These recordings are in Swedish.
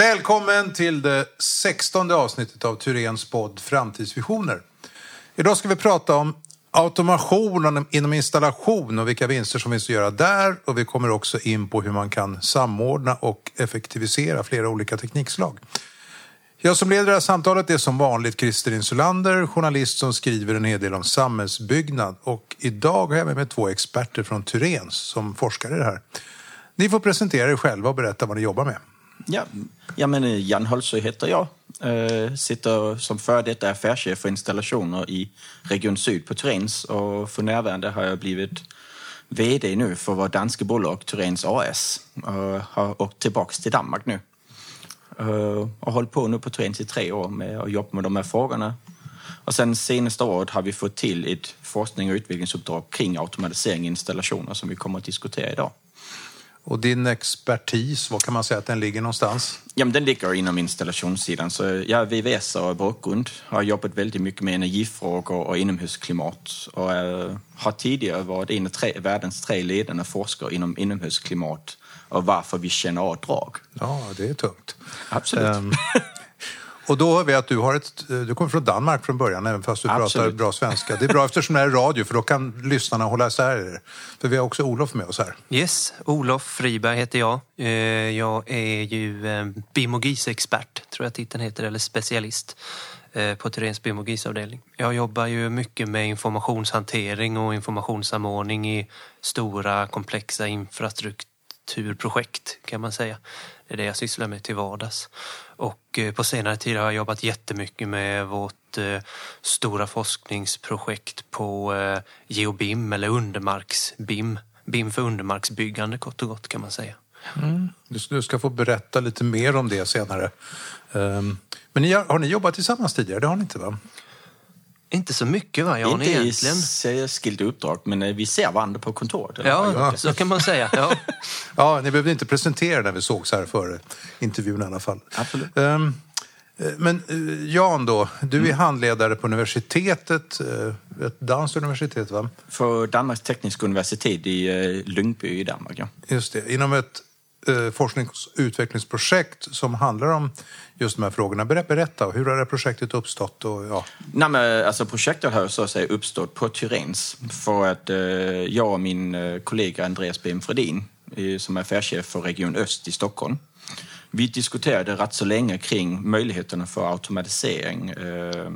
Välkommen till det sextonde avsnittet av Turens podd Framtidsvisioner. Idag ska vi prata om automation inom installation och vilka vinster som finns att göra där. Och vi kommer också in på hur man kan samordna och effektivisera flera olika teknikslag. Jag som leder det här samtalet är som vanligt Christer Insulander, journalist som skriver en hel del om samhällsbyggnad. Och idag har jag med mig två experter från Turens som forskar i det här. Ni får presentera er själva och berätta vad ni jobbar med. Ja, ja men eh, Jan Holsö heter jag. Eh, sitter som före detta affärschef för installationer i Region Syd på Turens och för närvarande har jag blivit VD nu för vårt danska bolag Turens AS och har åkt tillbaks till Danmark nu. Eh, och hållit på nu på Turens i tre år med att jobba med de här frågorna. Och sen senaste året har vi fått till ett forskning och utvecklingsuppdrag kring automatisering i installationer som vi kommer att diskutera idag. Och din expertis, var kan man säga att den ligger någonstans? Ja, men den ligger inom installationssidan. Så jag är VVS och bakgrund. Har jobbat väldigt mycket med energifrågor och inomhusklimat. Och äh, har tidigare varit en av tre, världens tre ledande forskare inom inomhusklimat och varför vi känner av drag. Ja, det är tungt. Absolut. Um, och då hör vi att du, har ett, du kommer från Danmark från början, även fast du Absolut. pratar bra svenska. Det är bra eftersom det här är radio, för då kan lyssnarna hålla isär er. För vi har också Olof med oss här. Yes, Olof Friberg heter jag. Eh, jag är ju eh, BIM och GIS-expert, tror jag titeln heter, eller specialist eh, på Tyrens BIM och GIS-avdelning. Jag jobbar ju mycket med informationshantering och informationssamordning i stora komplexa infrastrukturprojekt kan man säga. Det är det jag sysslar med till vardags. Och eh, på senare tid har jag jobbat jättemycket med vårt eh, stora forskningsprojekt på eh, geobim eller undermarks-BIM. BIM för undermarksbyggande kort och gott kan man säga. Mm. Du ska få berätta lite mer om det senare. Ehm, men ni har, har ni jobbat tillsammans tidigare? Det har ni inte va? Inte så mycket va, Jan, Inte egentligen. i särskilt uppdrag, men eh, vi ser varandra på kontoret. Ja, ja, så kan man säga. Ja. ja, ni behövde inte presentera när vi sågs här före intervjun i alla fall. Absolut. Um, men Jan då, du är mm. handledare på universitetet, ett danskt universitet va? För Danmarks Tekniska Universitet i Lyngby i Danmark, ja. Just det, inom ett eh, forsknings och utvecklingsprojekt som handlar om just de här frågorna. Berätta, hur har det projektet uppstått? Och, ja. Nej, men, alltså, projektet har så att säga uppstått på Tyrens för att eh, jag och min eh, kollega Andreas B.M. Fredin, eh, som är affärschef för Region Öst i Stockholm, vi diskuterade rätt så länge kring möjligheterna för automatisering eh,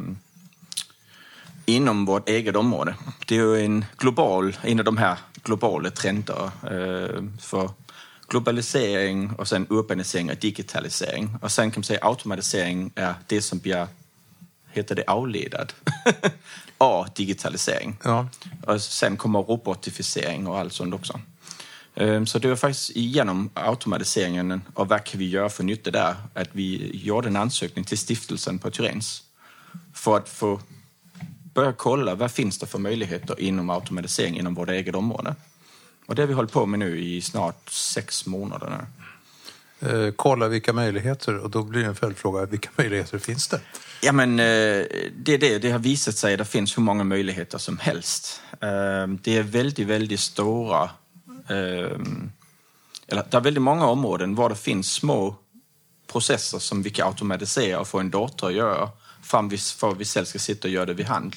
inom vårt eget område. Det är ju en global, en av de här globala trenderna eh, för globalisering och sen urbanisering och digitalisering. Och sen kan man säga automatisering är det som blir, heter det avledad, av digitalisering. Ja. Och sen kommer robotifiering och allt sånt också. Ehm, så det var faktiskt genom automatiseringen och vad kan vi göra för nytta där, att vi gjorde en ansökning till stiftelsen på Tyrens för att få börja kolla vad finns det för möjligheter inom automatisering inom vårt eget område. Och det har vi hållit på med nu i snart sex månader. Nu. Eh, kolla vilka möjligheter och då blir en följdfråga, vilka möjligheter finns det? Ja men eh, det är det, det har visat sig det finns hur många möjligheter som helst. Eh, det är väldigt, väldigt stora, eh, eller det är väldigt många områden var det finns små processer som vi kan automatisera och få en dator att göra fram för att vi själv ska sitta och göra det vid hand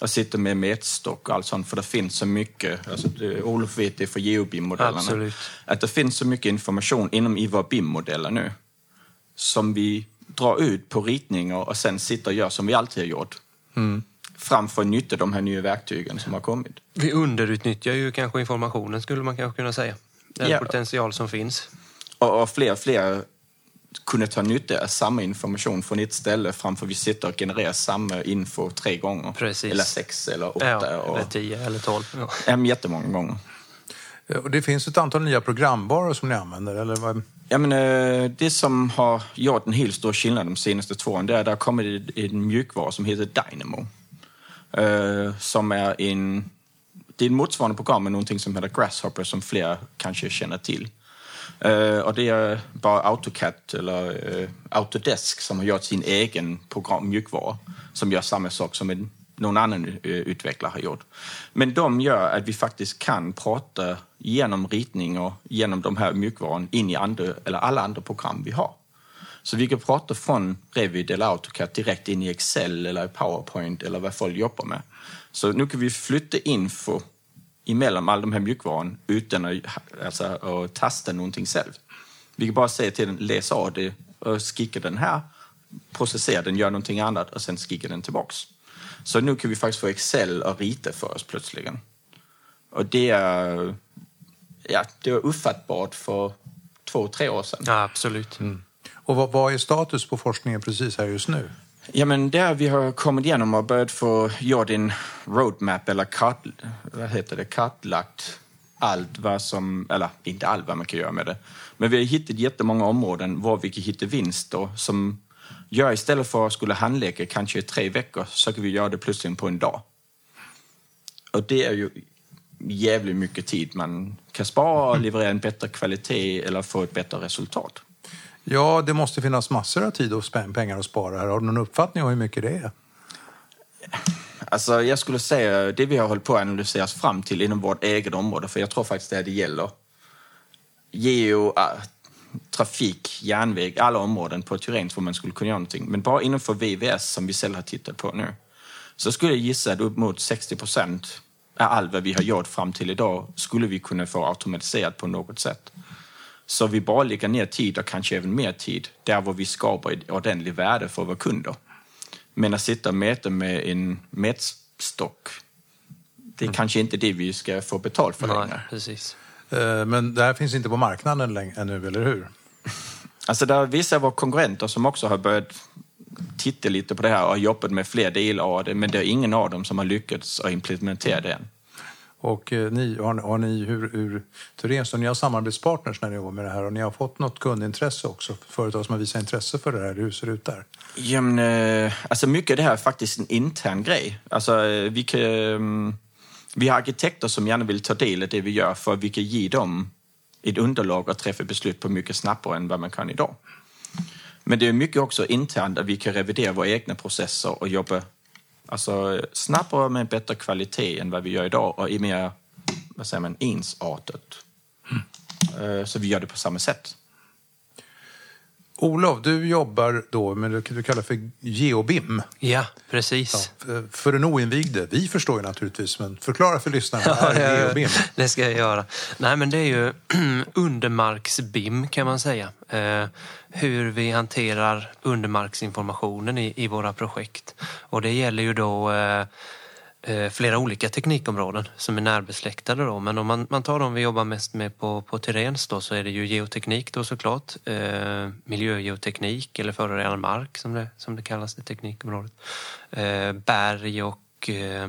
jag sitter med mätstock och allt sånt, för det finns så mycket. Alltså, det, Olof vet det för geobim-modellerna. Att det finns så mycket information inom IVA BIM-modeller nu som vi drar ut på ritningar och sen sitter och gör som vi alltid har gjort. Mm. Framför att nyttja de här nya verktygen som har kommit. Vi underutnyttjar ju kanske informationen skulle man kanske kunna säga. Den ja. potential som finns. Och, och fler och fler kunna ta nytta av samma information från ett ställe framför att vi sitter och genererar samma info tre gånger. Precis. Eller sex eller åtta. Ja, eller tio eller tolv. Ja. Jättemånga gånger. Och det finns ett antal nya programvaror som ni använder, eller vad? Ja, men, eh, det som har gjort en helt stor skillnad de senaste två åren, det är att det har kommit en mjukvara som heter Dynamo. Eh, som är en, det är en motsvarande program med någonting som heter Grasshopper som fler kanske känner till. Uh, och det är bara AutoCAD eller uh, Autodesk som har gjort sin egen program, mjukvara som gör samma sak som en, någon annan uh, utvecklare har gjort. Men de gör att vi faktiskt kan prata genom ritning och genom de här mjukvaran in i andra, eller alla andra program vi har. Så vi kan prata från Revit eller AutoCAD direkt in i Excel eller PowerPoint eller vad folk jobbar med. Så nu kan vi flytta info emellan alla de här mjukvaran utan att, alltså, att testa någonting själv. Vi kan bara säga till den, läs av det och skicka den här, processera den, gör någonting annat och sen skicka den tillbaks. Så nu kan vi faktiskt få Excel och rita för oss plötsligen. Och det är, ja, det var ofattbart för två, tre år sedan. Ja, absolut. Mm. Och vad, vad, är status på forskningen precis här just nu? Ja, men där vi har kommit igenom och börjat få göra din roadmap eller kart, vad heter det, kartlagt allt vad som, eller inte allt vad man kan göra med det, men vi har hittat jättemånga områden var vi kan hitta vinster som gör istället för att skulle handlägga kanske i tre veckor så kan vi göra det plötsligt på en dag. Och det är ju jävligt mycket tid man kan spara och leverera en bättre kvalitet eller få ett bättre resultat. Ja, det måste finnas massor av tid och pengar att spara här. Har du någon uppfattning om hur mycket det är? Alltså, jag skulle säga det vi har hållit på att analysera fram till inom vårt eget område, för jag tror faktiskt det är det gäller. Geo, ah, trafik, järnväg, alla områden på Tyren får man skulle kunna göra någonting. Men bara inom för VVS som vi själva har tittat på nu, så skulle jag gissa att upp mot 60 procent av allt vad vi har gjort fram till idag skulle vi kunna få automatiserat på något sätt. Så vi bara lägger ner tid och kanske även mer tid där var vi skapar ett ordentligt värde för våra kunder. Men att sitta och mäta med en mätstock, det är mm. kanske inte det vi ska få betalt för Nej, längre. Precis. Eh, men det här finns inte på marknaden ännu, eller hur? Alltså det är vissa av våra konkurrenter som också har börjat titta lite på det här och har jobbat med fler delar av det, men det är ingen av dem som har lyckats att implementera det än. Och eh, ni, har, har ni, hur, hur Thorens, ni har samarbetspartners när ni jobbar med det här och ni har fått något kundintresse också? Företag som har visat intresse för det här, hur ser det ut där? Ja, men, eh, alltså mycket av det här är faktiskt en intern grej. Alltså, eh, vi, kan, vi har arkitekter som gärna vill ta del av det vi gör för att vi kan ge dem ett underlag och träffa beslut på mycket snabbare än vad man kan idag. Men det är mycket också internt att vi kan revidera våra egna processer och jobba Alltså snabbare med bättre kvalitet än vad vi gör idag och i mer vad säger man, ensartat. Mm. Så vi gör det på samma sätt. Olof, du jobbar då med det du kallar för geobim. Ja, precis. Ja, för den oinvigde, vi förstår ju naturligtvis, men förklara för lyssnarna, vad är geobim? Det ska jag göra. Nej, men det är ju undermarksbim kan man säga. Eh, hur vi hanterar undermarksinformationen i, i våra projekt. Och det gäller ju då Eh, Eh, flera olika teknikområden som är närbesläktade då. Men om man, man tar de vi jobbar mest med på, på Tyrens då så är det ju geoteknik då såklart. Eh, miljögeoteknik eller förorenad mark som det, som det kallas, i teknikområdet. Eh, berg och eh,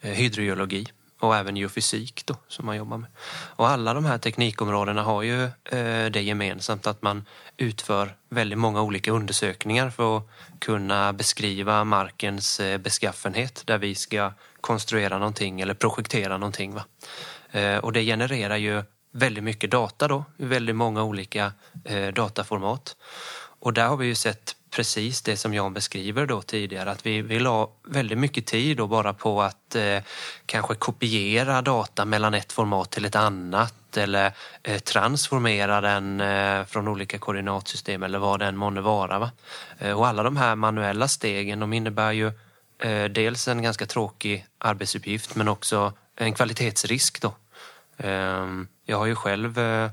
hydrogeologi och även geofysik då, som man jobbar med. Och alla de här teknikområdena har ju eh, det gemensamt att man utför väldigt många olika undersökningar för att kunna beskriva markens eh, beskaffenhet där vi ska konstruera någonting eller projektera någonting. Va? Eh, och det genererar ju väldigt mycket data då, väldigt många olika eh, dataformat. Och där har vi ju sett precis det som Jan beskriver då tidigare, att vi, vi la väldigt mycket tid då bara på att eh, kanske kopiera data mellan ett format till ett annat eller eh, transformera den eh, från olika koordinatsystem eller vad den månde vara. Va? Eh, och alla de här manuella stegen de innebär ju eh, dels en ganska tråkig arbetsuppgift men också en kvalitetsrisk. Då. Ehm, jag har ju själv eh,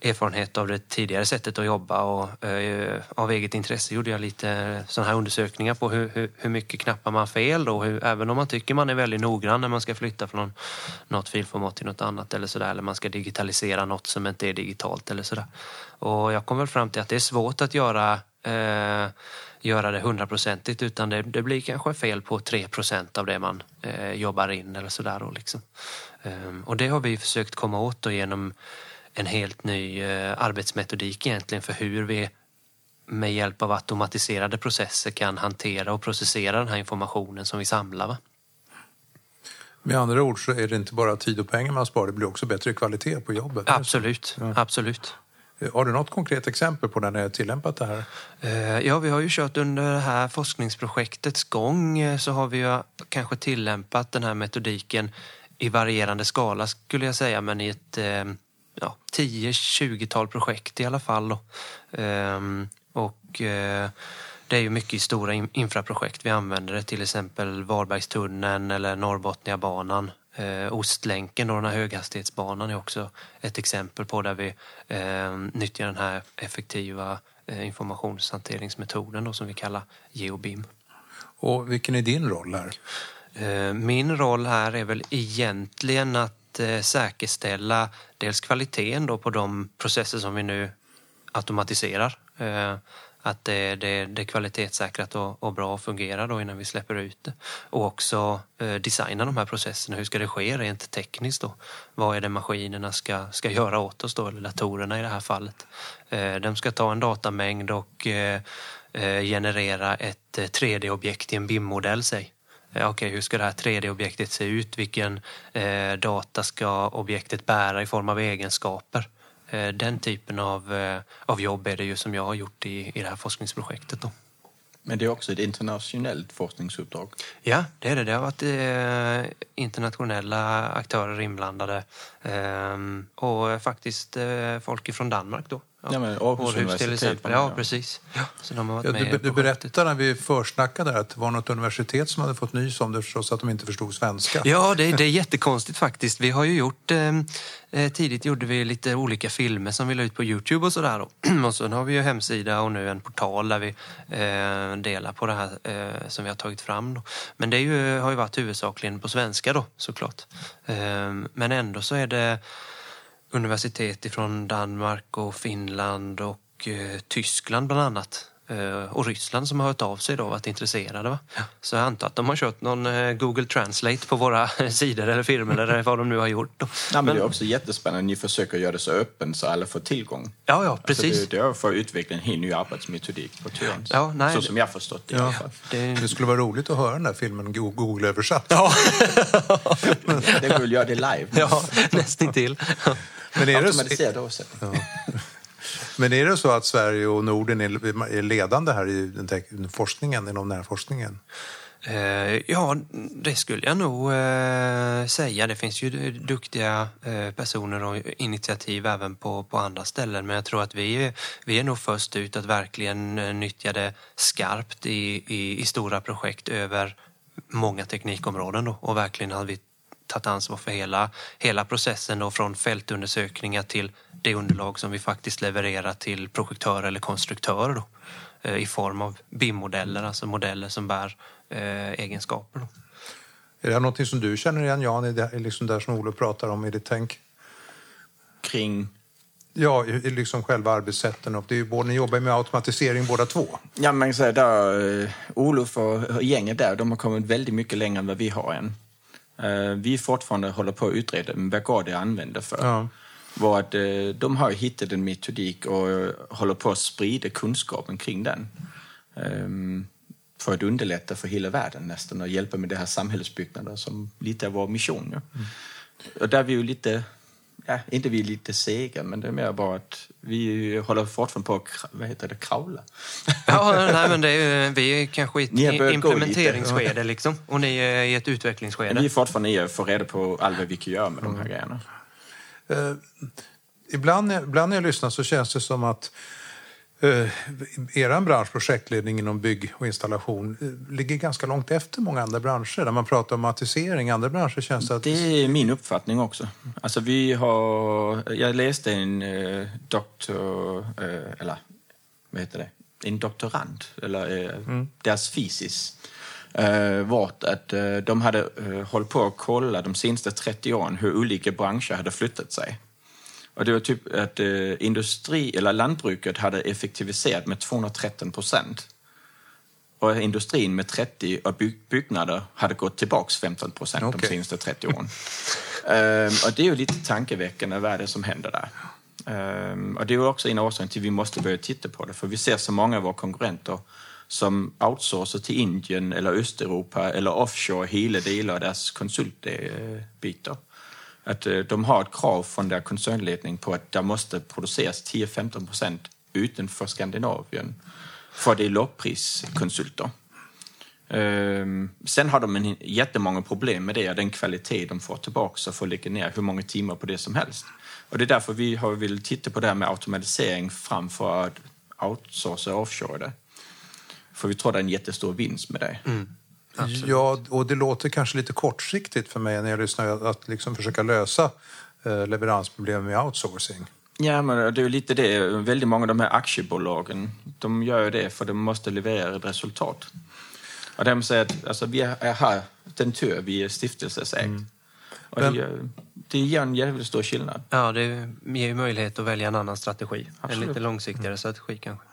erfarenhet av det tidigare sättet att jobba och eh, av eget intresse gjorde jag lite sådana här undersökningar på hur, hur, hur mycket knappar man fel då, hur, även om man tycker man är väldigt noggrann när man ska flytta från något filformat till något annat eller sådär, eller man ska digitalisera något som inte är digitalt eller sådär. Och jag kom väl fram till att det är svårt att göra eh, göra det hundraprocentigt utan det, det, blir kanske fel på 3 procent av det man eh, jobbar in eller sådär. Liksom. Um, och det har vi försökt komma åt då genom en helt ny eh, arbetsmetodik egentligen för hur vi med hjälp av automatiserade processer kan hantera och processera den här informationen som vi samlar. Va? Med andra ord så är det inte bara tid och pengar man sparar, det blir också bättre kvalitet på jobbet. Absolut, ja. absolut. Eh, har du något konkret exempel på när ni har tillämpat det här? Eh, ja, vi har ju kört under det här forskningsprojektets gång så har vi kanske tillämpat den här metodiken i varierande skala skulle jag säga, men i ett ja, 10-20-tal projekt i alla fall. Då. Ehm, Och eh, det är ju mycket stora infraprojekt vi använder det, till exempel Varbergstunneln eller Norrbotniabanan. Eh, Ostlänken och den här höghastighetsbanan är också ett exempel på där vi eh, nyttjar den här effektiva eh, informationshanteringsmetoden då, som vi kallar GeoBIM. Och vilken är din roll här? Eh, min roll här är väl egentligen att att eh, säkerställa dels kvaliteten då på de processer som vi nu automatiserar. Eh, att det, det, det är kvalitetssäkrat och, och bra och fungerar då innan vi släpper ut det. Och också eh, designa de här processerna. Hur ska det ske rent tekniskt då? Vad är det maskinerna ska, ska göra åt oss då, eller datorerna i det här fallet? de ska ta en datamängd och generera ett 3D-objekt i en BIM-modell, säg. Eh, okej, okay, hur ska det här 3D-objektet se ut? Vilken eh, data ska objektet bära i form av egenskaper? Eh, den typen av, eh, av jobb är det ju som jag har gjort i, i det här forskningsprojektet. Då. Men det är också ett internationellt forskningsuppdrag? Ja, det är det. Det har varit eh, internationella aktörer inblandade eh, och faktiskt eh, folk från Danmark då. Ja, ja men Århus till exempel. Ja, precis. Ja, så de har varit ja, med du, du berättade när vi försnackade att det var något universitet som hade fått nys om det förstås att de inte förstod svenska. Ja, det, det är jättekonstigt faktiskt. Vi har ju gjort eh, eh, tidigt gjorde vi lite olika filmer som vi la ut på Youtube och sådär. Och så har vi ju hemsida och nu en portal där vi eh, delar på det här eh, som vi har tagit fram. Då. Men det ju, har ju varit huvudsakligen på svenska då såklart. Eh, men ändå så är det universitet från Danmark och Finland och eh, Tyskland bland annat. Eh, och Ryssland som har hört av sig då och varit intresserade. Va? Så jag antar att de har kört någon eh, Google Translate på våra sidor eller firmor eller vad de nu har gjort. Då. Ja, men, det är också jättespännande. Ni försöker göra det så öppen så alla får tillgång. Ja, ja precis. Alltså det, det är för att utveckla en helt ny arbetsmetodik på Tyranns. Ja, nej, så som jag har förstått det ja. Det... det... skulle vara roligt att höra den där filmen Google-översatt. Ja. det går väl göra det live. Ja, nästintill. Men är det, ja. Men är det så att Sverige och Norden är ledande här i den forskningen, inom närforskningen? Eh, ja, det skulle jag nog eh, säga. Det finns ju duktiga eh, personer och initiativ även på, på andra ställen. Men jag tror att vi, vi är nog först ut att verkligen nyttja det skarpt i, i, i stora projekt över många teknikområden då, och verkligen har vi tagit ansvar för hela, hela processen då, från fältundersökningar till det underlag som vi faktiskt levererar till projektörer eller konstruktörer då, eh, i form av BIM-modeller, alltså modeller som bär eh, egenskaper. Då. Är det någonting som du känner igen, Jan, i det liksom där som Olof pratar om i ditt tänk? Kring? Ja, liksom själva arbetssätten. Och det är ju både, ni jobbar med automatisering båda två. Ja, man kan säga där, eh, Olof och gänget där, de har kommit väldigt mycket längre än vad vi har än. Eh, vi fortfarande håller på att utreda vad Gardie använder för. Ja. Var att, eh, de har hittat en metodik och håller på att sprida kunskapen kring den. Ehm, för att underlätta för hela världen nästan och hjälpa med det här samhällsbyggnaden som lite är vår mission. Ja. Mm. Och där vi ju lite ja, inte vi är lite sega, men det är mer bara att vi håller fortfarande på att vad heter det, kravla. Ja, nej, men det är, vi är kanske i ett implementeringsskede liksom, och ni är i ett utvecklingsskede. Men vi är fortfarande i att få reda på allt vad vi kan göra med mm. de här mm. grejerna. Uh, ibland, ibland när jag lyssnar så känns det som att Eh, er bransch, projektledning inom bygg och installation, eh, ligger ganska långt efter många andra branscher. Där man pratar om automatisering. Andra branscher känns att... Det är min uppfattning också. Alltså vi har... Jag läste en eh, doktor... Eh, eller vad heter det? En doktorand, eller eh, mm. deras fysis. Eh, vart att eh, de hade eh, hållit på att kolla de senaste 30 åren hur olika branscher hade flyttat sig. Och det var typ att eh, industri, eller lantbruket hade effektiviserat med 213 procent. Och industrin med 30 och byggnader hade gått tillbaks 15 procent okay. de senaste 30 åren. ehm, och det är ju lite tankeväckande vad det är som händer där. Ehm, och det är också en orsak till att vi måste börja titta på det, för vi ser så många av våra konkurrenter som outsourcar till Indien eller Östeuropa eller offshore hela delar av deras konsultbitar att eh, de har ett krav från deras koncernledning på att det måste produceras 10-15 procent utanför Skandinavien för det är lågpriskonsulter. Ehm, sen har de en jättemånga problem med det, den kvalitet de får tillbaka och får lägga ner hur många timmar på det som helst. Och det är därför vi har vill titta på det här med automatisering framför att outsourca och offshore det. För vi tror det är en jättestor vinst med det. Mm. Ja, och det låter kanske lite kortsiktigt för mig när jag lyssnar att liksom försöka lösa eh, leveransproblem med outsourcing. Ja, men det är lite det. Väldigt många av de här aktiebolagen, de gör ju det för de måste leverera ett resultat. Och de säger att alltså, vi är här, den tur, vi är stiftelseägd. Mm. Och det, gör, det ger en jävligt stor skillnad. Ja, det ger ju möjlighet att välja en annan strategi. Absolut. En lite långsiktigare mm. strategi kanske.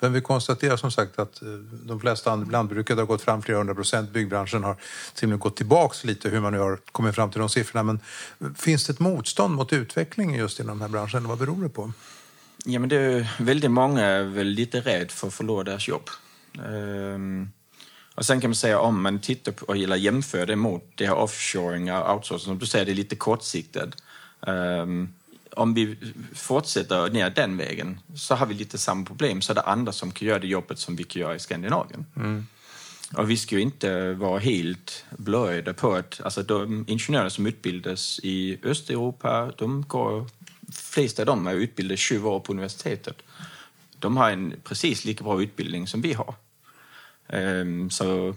Men vi konstaterar som sagt att eh, de flesta lantbrukare har gått fram flera hundra procent. Byggbranschen har till gått tillbaks lite hur man nu har kommit fram till de siffrorna. Men eh, finns det ett motstånd mot utvecklingen just inom den här branschen? Vad beror det på? Ja, men det är väldigt många är väl lite rädda för att förlora deras jobb. Ehm, och sen kan man säga om man tittar på eller jämför det mot det här offshoring och outsourcing, som du säger, det är lite kortsiktigt. Ehm, om vi fortsätter ner den vägen så har vi lite samma problem. Så är det andra som kan göra det jobbet som vi kan göra i Skandinavien. Mm. Och vi ska ju inte vara helt blöjda på att alltså de ingenjörer som utbildas i Östeuropa, de går, flesta av dem är utbildade 20 år på universitetet. De har en precis lika bra utbildning som vi har. Um, så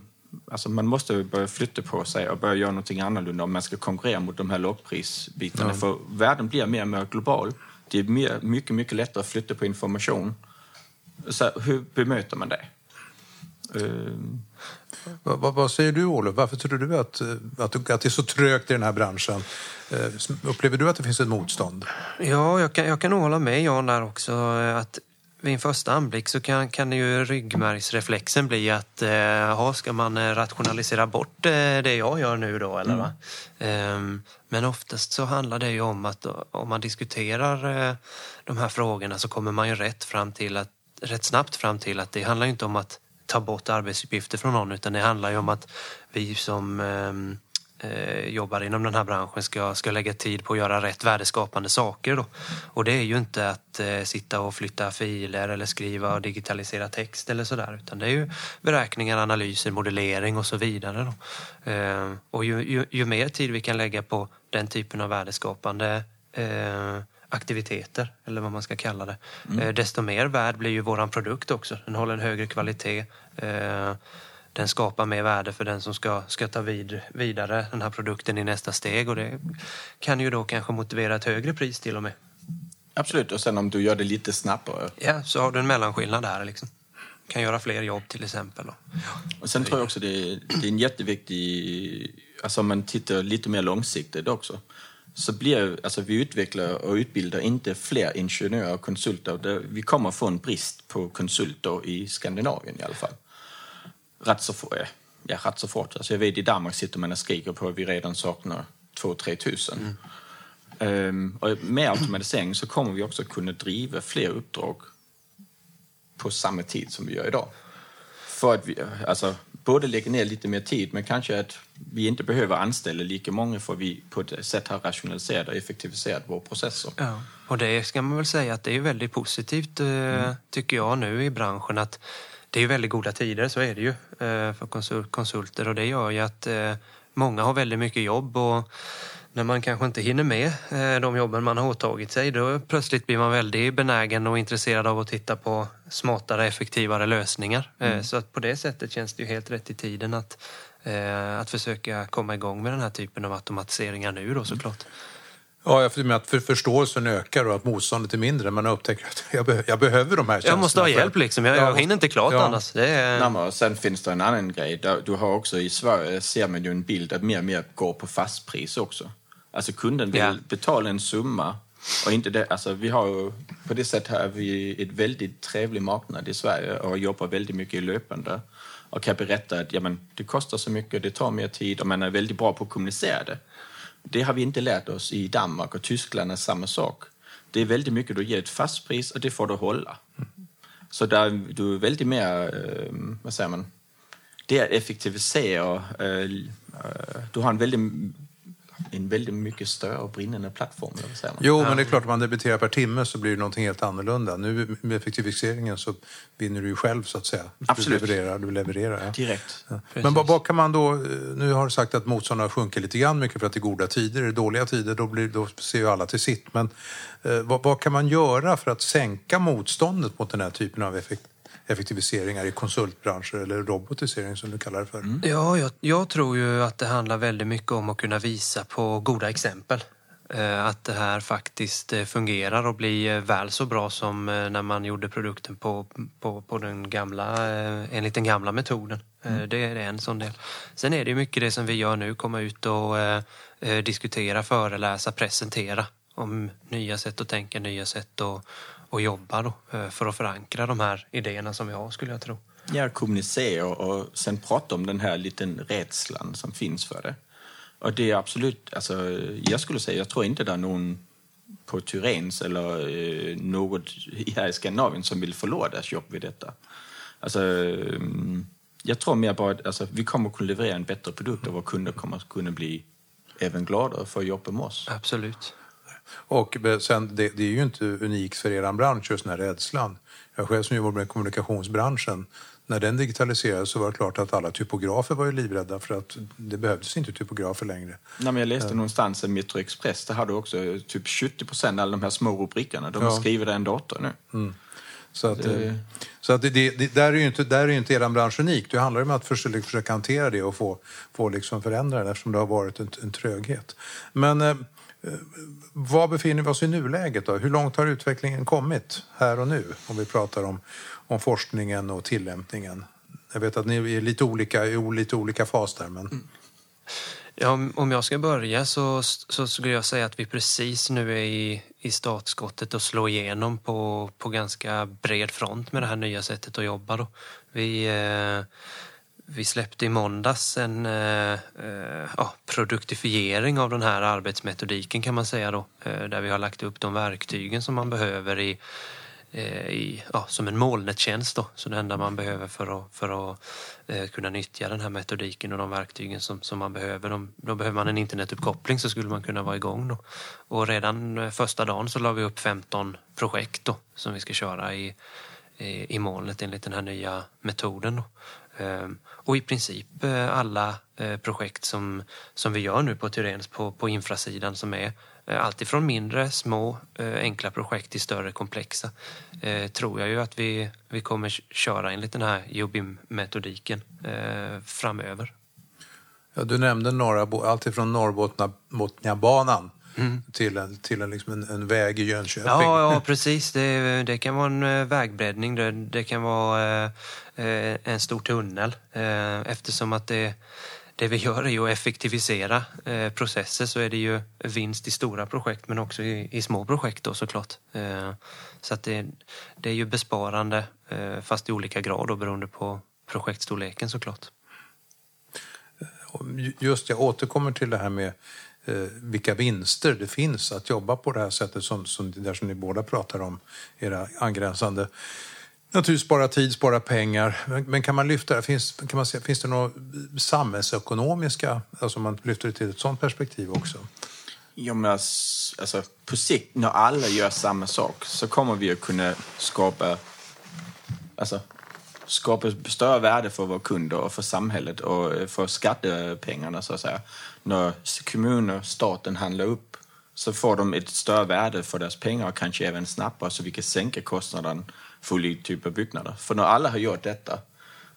alltså man måste börja flytta på sig och börja göra någonting annorlunda om man ska konkurrera mot de här lågprisbitarna. Ja. För världen blir mer och mer global. Det är mer, mycket, mycket lättare att flytta på information. Så hur bemöter man det? Uh... Vad, vad, vad, säger du, Olof? Varför tror du att, att, att det är så trögt i den här branschen? Uh, upplever du att det finns ett motstånd? Ja, jag kan, jag kan nog hålla med Jan där också. Att vid en första anblick så kan, kan ju ryggmärgsreflexen bli att eh, ska man eh, rationalisera bort eh, det jag gör nu då? Eller, mm. va? Um, men oftast så handlar det ju om att om man diskuterar eh, de här frågorna så kommer man ju rätt, fram till att, rätt snabbt fram till att det handlar inte om att ta bort arbetsuppgifter från någon utan det handlar ju om att vi som um, eh, jobbar inom den här branschen ska, ska lägga tid på att göra rätt värdeskapande saker. Då. Och det är ju inte att eh, sitta och flytta filer eller skriva och digitalisera text eller sådär utan det är ju beräkningar, analyser, modellering och så vidare. Då. Eh, och ju, ju, ju, mer tid vi kan lägga på den typen av värdeskapande eh, aktiviteter, eller vad man ska kalla det, mm. Eh, desto mer värd blir ju våran produkt också. Den håller en högre kvalitet eh, den skapar mer värde för den som ska, ska ta vid, vidare den här produkten i nästa steg och det kan ju då kanske motivera ett högre pris till och med. Absolut, och sen om du gör det lite snabbare. Ja, så har du en mellanskillnad där liksom. Kan göra fler jobb till exempel. Och sen tror jag också det är, det är en jätteviktig, alltså om man tittar lite mer långsiktigt också, så blir, alltså vi utvecklar och utbildar inte fler ingenjörer och konsulter. Vi kommer få en brist på konsulter i Skandinavien i alla fall rätt så, ja, rätt så fort. Alltså jag vet i Danmark sitter man och skriker på att vi redan saknar 2-3 tusen. Mm. Um, och med automatisering så kommer vi också kunna driva fler uppdrag på samma tid som vi gör idag. För att vi, alltså, både lägga ner lite mer tid men kanske att vi inte behöver anställa lika många för vi på ett sätt har rationaliserat och effektiviserat våra processer. Ja. Och det ska man väl säga att det är väldigt positivt eh, mm. tycker jag nu i branschen att det är ju väldigt goda tider, så är det ju eh, för konsulter och det gör ju att eh, många har väldigt mycket jobb och när man kanske inte hinner med eh, de jobben man har åtagit sig då plötsligt blir man väldigt benägen och intresserad av att titta på smartare, effektivare lösningar. Mm. Så att på det sättet känns det ju helt rätt i tiden att, att försöka komma igång med den här typen av automatiseringar nu då såklart. Ja, jag med att för förståelsen ökar och att motståndet är mindre. Man upptäcker att jag, be jag behöver de här tjänsterna. Jag måste ha hjälp liksom. Jag, jag hinner inte klart ja. annars. Det är... Nej, sen finns det en annan grej. Du har också i Sverige ser man ju en bild att mer och mer går på fastpris också. Alltså kunden vill ja. betala en summa och inte det, alltså vi har ju, på det sättet har vi ett väldigt trevlig marknad i Sverige och jobbar väldigt mycket i löpande. Och kan berätta att ja, men, det kostar så mycket, det tar mer tid och man är väldigt bra på att kommunicera det. Det har vi inte lärt oss i Danmark och Tyskland är samma sak. Det är väldigt mycket du ger ett fast pris och det får du hålla. Så där, du är väldigt mer, eh, vad säger man, det är att effektivisera. Eh, eh, du har en väldigt en väldigt mycket större och brinnande plattform. Man? Jo, men det är klart, om man debiterar per timme så blir det någonting helt annorlunda. Nu med effektiviseringen så vinner du ju själv så att säga. Absolut. Du levererar. Du levererar ja. Direkt. Men vad, vad kan man då, eh, nu har du sagt att motståndarna sjunker lite grann mycket för att det är goda tider. Är det dåliga tider då, blir, då ser ju alla till sitt. Men eh, vad, vad kan man göra för att sänka motståndet mot den här typen av effekt, effektiviseringar i konsultbranscher eller robotisering som du kallar det för? Ja, jag, jag tror ju att det handlar väldigt mycket om att kunna visa på goda exempel. Eh, Att det här faktiskt eh, fungerar och blir eh, väl så bra som när man gjorde produkten på, på, på den gamla, enligt den gamla metoden. Eh, Det är en sån del. Sen är det mycket det som vi gör nu, komma ut och diskutera, föreläsa, presentera om nya sätt att tänka, nya sätt att, att jobba då, eh, för att förankra de här idéerna som vi har skulle jag tro. Ja, kommunicera och sen prata om den här liten rädslan som finns för det. Och det är absolut, alltså, jag skulle säga, jag tror inte det är någon på Tyrens eller eh, något här i Skandinavien som vill förlora deras jobb vid detta. Alltså, mm, jag tror mer bara att alltså, vi kommer att kunna leverera en bättre produkt och våra kunder kommer att kunna bli även gladare för att jobba med oss. Absolut. Och sen, det, det är ju inte unikt för er bransch, just den här rädslan. Jag själv som jobbar med kommunikationsbranschen, när den digitaliserades så var det klart att alla typografer var ju livrädda för att det behövdes inte typografer längre. Nej, men jag läste någonstans att Metro Express, det hade också typ 70 procent av alla de här små rubrikerna. De Ja. skrivna i en dator nu. Så att, Det- eh, så att det, det, där är ju inte, där är inte er bransch unik. Det handlar om att försöka, försöka hantera det och få, få liksom förändra det eftersom det har varit en, en tröghet. Men eh, eh, var befinner vi oss i nuläget då? Hur långt har utvecklingen kommit här och nu? Om vi pratar om, om forskningen och tillämpningen. Jag vet att ni är lite olika i lite olika fas där, men Ja, om- om jag ska börja så, så skulle jag säga att vi precis nu är i, i startskottet och slår igenom på, på ganska bred front med det här nya sättet att jobba. Då. Vi, eh, vi släppte i måndags en eh, eh, produktifiering av den här arbetsmetodiken kan man säga då. Eh, där vi har lagt upp de verktygen som man behöver i eh, i, ja, som en molnettjänst. Då. Så det enda man behöver för att, för att eh, kunna nyttja den här metodiken och de verktygen som, som man behöver. De, då behöver man en internetuppkoppling så skulle man kunna vara igång. Då. Och redan eh, första dagen så la vi upp 15 projekt då, som vi ska köra i, i, i molnet enligt den här nya metoden. Då. Ehm, och i princip eh, alla eh, projekt som, som vi gör nu på Tyrens på, på infrasidan som är eh, alltifrån mindre, små, enkla projekt till större, komplexa tror jag ju att vi, vi kommer köra enligt den här Jobim-metodiken framöver. ja, du nämnde norra, Bo- Norrbotniabanan Norrbotniabanan till, en, till en, liksom en, en väg i Jönköping. Ja, ja precis. Det, det kan vara en eh, vägbreddning, det, det kan vara eh, eh, en stor tunnel eh, eftersom att det, det vi gör är ju att effektivisera eh, processer så är det ju vinst i stora projekt men också i, i små projekt då såklart. Eh, så att det, det är ju besparande eh, fast i olika grad då, beroende på projektstorleken såklart. Och Just jag återkommer till det här med eh, vilka vinster det finns att jobba på det här sättet som, som, där som ni båda pratar om, era angränsande. Naturligtvis spara tid, spara pengar. Men, men kan man lyfta det? Finns, kan man se, finns det några samhällsekonomiska, alltså om man lyfter det till ett sådant perspektiv också? Ja, men alltså, på sikt, när alla gör samma sak, så kommer vi att kunna skapa, alltså, skapa större värde för våra kunder och för samhället och eh, för skattepengarna, så att säga. När kommuner, staten handlar upp så får de ett större värde för deras pengar och kanske även snabbare så vi kan sänka kostnaden för olika typer av byggnader. För när alla har gjort detta,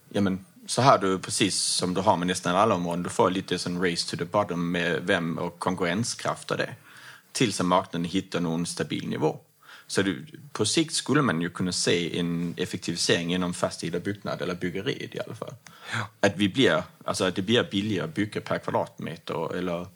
ja men så har du precis som du har med nästan alla områden, du får lite sån race to the bottom med vem och konkurrenskraft och det. Tills att marknaden hittar någon stabil nivå. Så du, på sikt skulle man ju kunna se en effektivisering inom fastigheter, byggnad eller byggeriet i alla fall. Att, vi blir, alltså att det blir billigare att bygga per kvadratmeter eller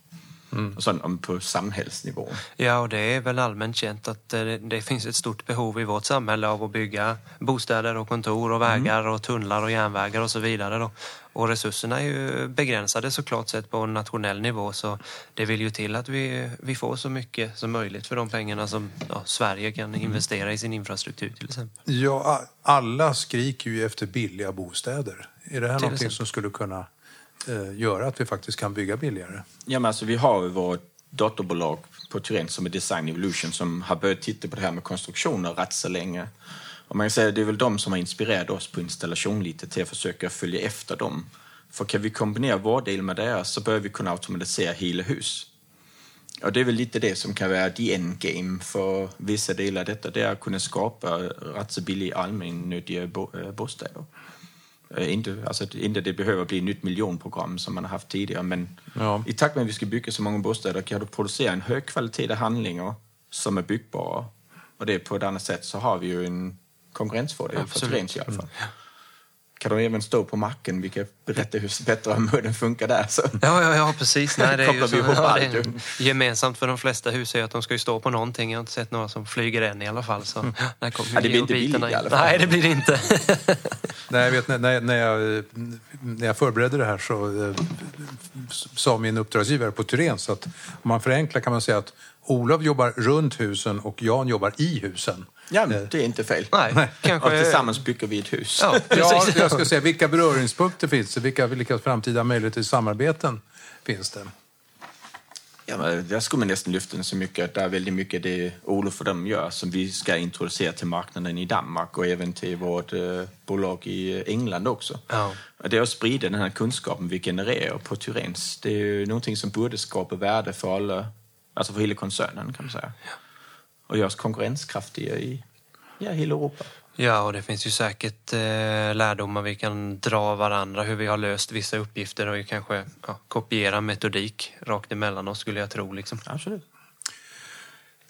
och sånt, om på samhällsnivå. Ja, och det är väl allmänt känt att eh, det, det finns ett stort behov i vårt samhälle av att bygga bostäder och kontor och vägar och tunnlar och järnvägar och så vidare. Då. Och resurserna är ju begränsade såklart sett på en nationell nivå så det vill ju till att vi, vi får så mycket som möjligt för de pengarna som ja, Sverige kan investera i sin infrastruktur till exempel. Ja, alla skriker ju efter billiga bostäder. Är det här någonting exempel. som skulle kunna eh, göra att vi faktiskt kan bygga billigare? Ja, men alltså, vi har ju vårt dotterbolag på Turen som är Design Evolution som har börjat titta på det här med konstruktioner rätt så länge. Och man kan säga det är väl de som har inspirerat oss på installation lite till att försöka följa efter dem. För kan vi kombinera vår del med deras så bör vi kunna automatisera hela hus. Och det är väl lite det som kan vara the endgame för vissa delar av detta. Det är att kunna skapa rätt så billiga allmännyttiga eh, bostäder. Eh, Inte, alltså, inte det behöver bli ett nytt miljonprogram som man har haft tidigare, men Ja. i takt med att vi ska bygga så många bostäder kan du producera en högkvalitativa handlingar som är byggbara. Och det på ett annat sätt så har vi ju en konkurrensfördel för. Thorens i alla fall. Kan de även stå på macken, vilket berättar hur bättre om hur den funkar där. Så. Ja, ja, ja precis. Nej, det är ju Kopplar vi så, ihop ja, det är gemensamt för de flesta hus är att de ska ju stå på någonting. Jag har inte sett några som flyger än i alla fall. Så där kommer Mm. Ja, det blir inte billigt i alla fall. Nej, det blir det inte. Nej, jag vet, när, när, när, jag, när jag förberedde det här så eh, sa min uppdragsgivare på Turen så att om man förenklar kan man säga att Olof jobbar runt husen och Jan jobbar i husen. Ja, men det är inte fel. Nej, kanske... Och tillsammans bygger vi ett hus. Ja, Ja, jag ska säga, vilka beröringspunkter finns det? Vilka, vilka framtida möjligheter till samarbeten finns det? Ja, men där skulle man nästan lyfta den så mycket att det är väldigt mycket det Olof och de gör som vi ska introducera till marknaden i Danmark och även till vårt eh, bolag i England också. Ja. Och Det är att sprida den här kunskapen vi genererar på Tyrens. Det är ju någonting som borde skapa värde för alla, alltså för hela koncernen kan man säga. Och göra oss konkurrenskraftiga i ja, hela Europa. Ja, och det finns ju säkert eh, lärdomar vi kan dra av varandra, hur vi har löst vissa uppgifter och kanske ja, kopiera metodik rakt emellan oss skulle jag tro. Liksom. Absolut.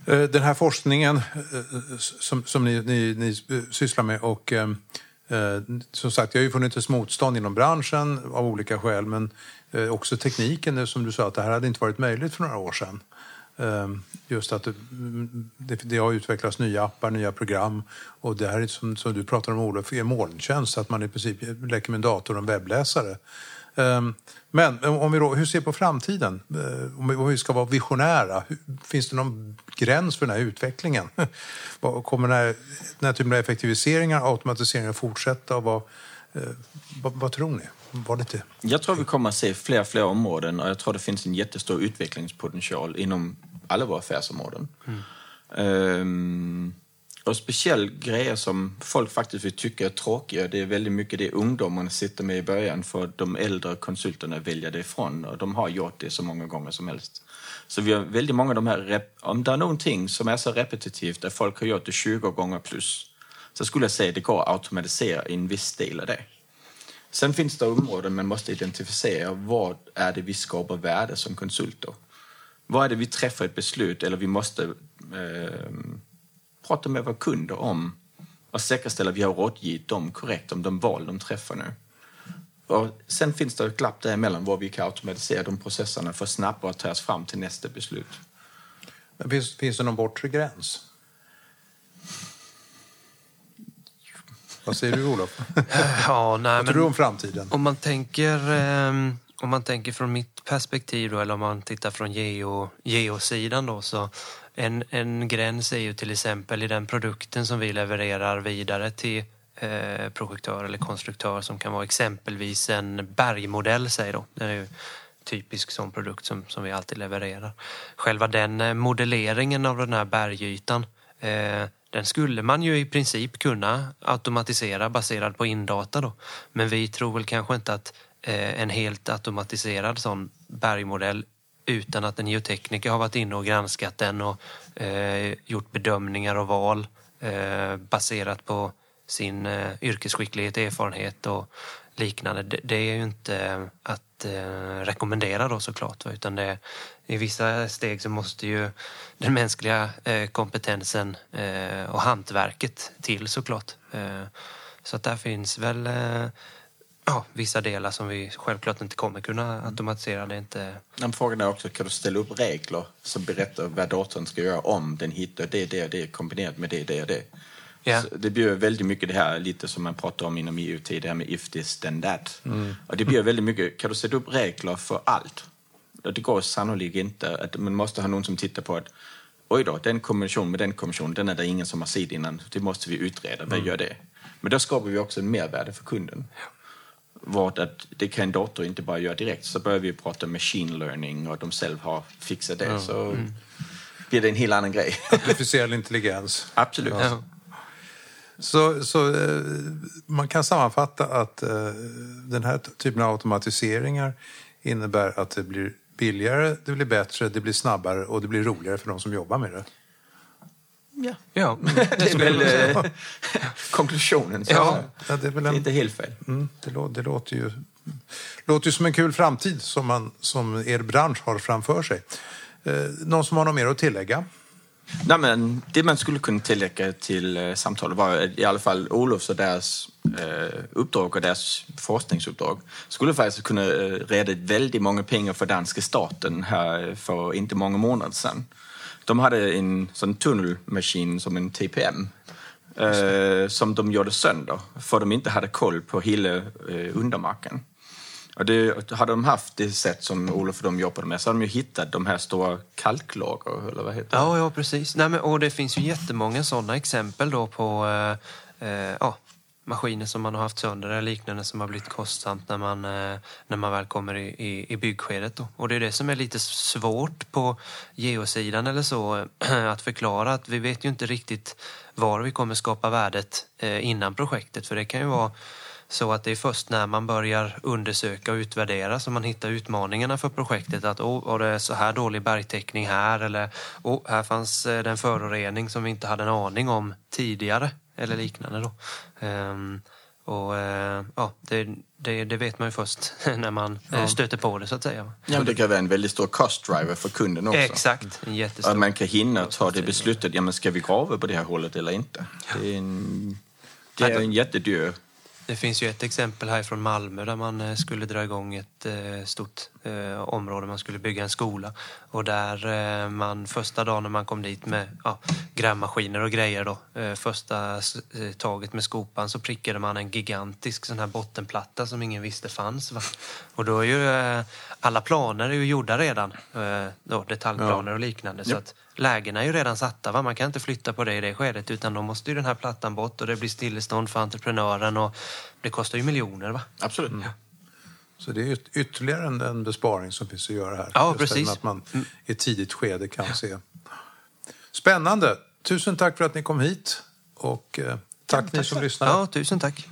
Eh, Den här forskningen eh, som, som ni, ni, ni sysslar med och eh, eh, som sagt, det har ju funnits ett motstånd inom branschen av olika skäl men eh, också tekniken, som du sa, att det här hade inte varit möjligt för några år sedan. Ehm, just att det, det, har utvecklats nya appar, nya program och det här är som, som du pratar om Olof, är molntjänst, att man i princip leker med en dator och en webbläsare. Ehm, men om vi då, hur ser vi på framtiden? Ehm, om vi, ska vara visionära, finns det någon gräns för den här utvecklingen? Kommer den här, den här typen av effektiviseringar och automatiseringar fortsätta? Och vad, vad, vad tror ni? Var lite... Jag tror vi kommer att se fler och fler områden och jag tror det finns en jättestor utvecklingspotential inom alla våra affärsområden. Ehm, och speciellt grejer som folk faktiskt vill tycka är tråkiga, det är väldigt mycket det ungdomarna sitter med i början för de äldre konsulterna väljer det ifrån och de har gjort det så många gånger som helst. Så vi har väldigt många av de här, om det är någonting som är så repetitivt där folk har gjort det 20 gånger plus, så skulle jag säga att det går att automatisera en viss del av det. Sen finns det områden man måste identifiera. Vad är det vi skapar värde som konsulter? Vad är det vi träffar ett beslut eller vi måste eh, prata med våra kunder om och säkerställa att vi har rådgivit dem korrekt om de val de träffar nu. Och sen finns det ett glapp däremellan var vi kan automatisera de processerna för att snabbare ta oss fram till nästa beslut. Men Finns, finns det någon bortre gräns? Vad säger du Olof? Ja, nej, Vad tror du om framtiden? Om man tänker, ehm, om man tänker från mitt perspektiv då, eller om man tittar från geo, geosidan då, så en, en gräns är ju till exempel i den produkten som vi levererar vidare till eh, projektör eller konstruktör som kan vara exempelvis en bergmodell, säger då. Det är ju typisk sån produkt som, som vi alltid levererar. Själva den eh, modelleringen av den här bergytan eh, den skulle man ju i princip kunna automatisera baserad på indata då. Men vi tror väl kanske inte att Eh, en helt automatiserad sån bergmodell utan att en geotekniker har varit inne och granskat den och eh, gjort bedömningar och val eh, baserat på sin eh, yrkesskicklighet, erfarenhet och liknande. Det, det är ju inte att eh, rekommendera då såklart. va, Utan det, I vissa steg så måste ju den mänskliga eh, kompetensen eh, och hantverket till såklart. Eh, så att där finns väl eh, ja, vissa delar som vi självklart inte kommer kunna automatisera. Det inte... Men frågan är också, kan du ställa upp regler som berättar vad datorn ska göra om den hittar det, det och det kombinerat med det, det och det? Ja. Så det blir väldigt mycket det här lite som man pratar om inom IoT, det här med if this then that. Och det blir väldigt mycket, kan du sätta upp regler för allt? Och Det går sannolikt inte. Att man måste ha någon som tittar på att oj då, den kombinationen med den kombinationen, den är det ingen som har sett innan. Det måste vi utreda, vad gör det? Men då skapar vi också en mervärde för kunden. Vart att det kan en dator inte bara göra direkt. Så börjar vi prata machine learning och de själv har fixat det. Så blir det en helt annan grej. Artificiell intelligens. Absolut. Ja. Så, så eh, man kan sammanfatta att eh, den här typen av automatiseringar innebär att det blir billigare, det blir bättre, det blir snabbare och det blir roligare för de som jobbar med det. Ja. Ja, Det är väl eh, konklusionen. Så Ja. Ja, det är väl det är en, inte helt fel. mm, det, lå, det låter ju låter ju som en kul framtid som, man, som er bransch har framför sig. Eh, någon som har något mer att tillägga? Nej, men det man skulle kunna tillägga till eh, samtalet var i alla fall Olofs och deras eh, uppdrag och deras forskningsuppdrag skulle faktiskt kunna eh, rädda väldigt många pengar för danska staten här för inte många månader sedan. De hade en sån tunnelmaskin som en TPM eh, som de gjorde sönder för de inte hade koll på hela eh, undermarken. Och det, hade de haft det sätt som Olof och de jobbade med så hade de ju hittat de här stora kalklager, eller vad heter det? Ja, ja precis. Nej, men, och det finns ju jättemånga sådana exempel då på eh, eh, ja, maskiner som man har haft sönder eller liknande som har blivit kostsamt när man, eh, när man väl kommer i, i, i byggskedet. Då. Och det är det som är lite svårt på geosidan eller så eh, att förklara att vi vet ju inte riktigt var vi kommer skapa värdet eh, innan projektet. För det kan ju vara så att det är först när man börjar undersöka och utvärdera som man hittar utmaningarna för projektet. Att oh, var det så här dålig bergtäckning här eller oh, här fanns det en förorening som vi inte hade en aning om tidigare eller liknande. Då. Ehm, och eh, ja, det, det, det vet man ju först när man eh, stöter på det så att säga. Ja, det kan vara en väldigt stor cost driver för kunden också. Exakt, en jättestor. Att man kan hinna ta det beslutet, ja men ska vi grava på det här hållet eller inte? Det är en, det är en jättedyr... Det finns ju ett exempel här från Malmö där man eh, skulle dra igång ett stort eh, område. Man skulle bygga en skola. Och där eh, man första dagen när man kom dit med ja, grävmaskiner och grejer då. Eh, första eh, taget med skopan så prickade man en gigantisk sån här bottenplatta som ingen visste fanns. Va? Och då är ju eh, alla planer är ju gjorda redan. Eh, då, detaljplaner och liknande. Så Japp. att lägena är ju redan satta. Va? Man kan inte flytta på det i det skedet utan då måste ju den här plattan bort och det blir stillestånd för entreprenören och det kostar ju miljoner. va? Absolut. Så det är yt- ytterligare en, en besparing som finns att göra här. Ja, Just precis. Att man i ett tidigt skede kan se. Spännande! Tusen tack för att ni kom hit och eh, tack ni som lyssnar. Ja, tusen tack.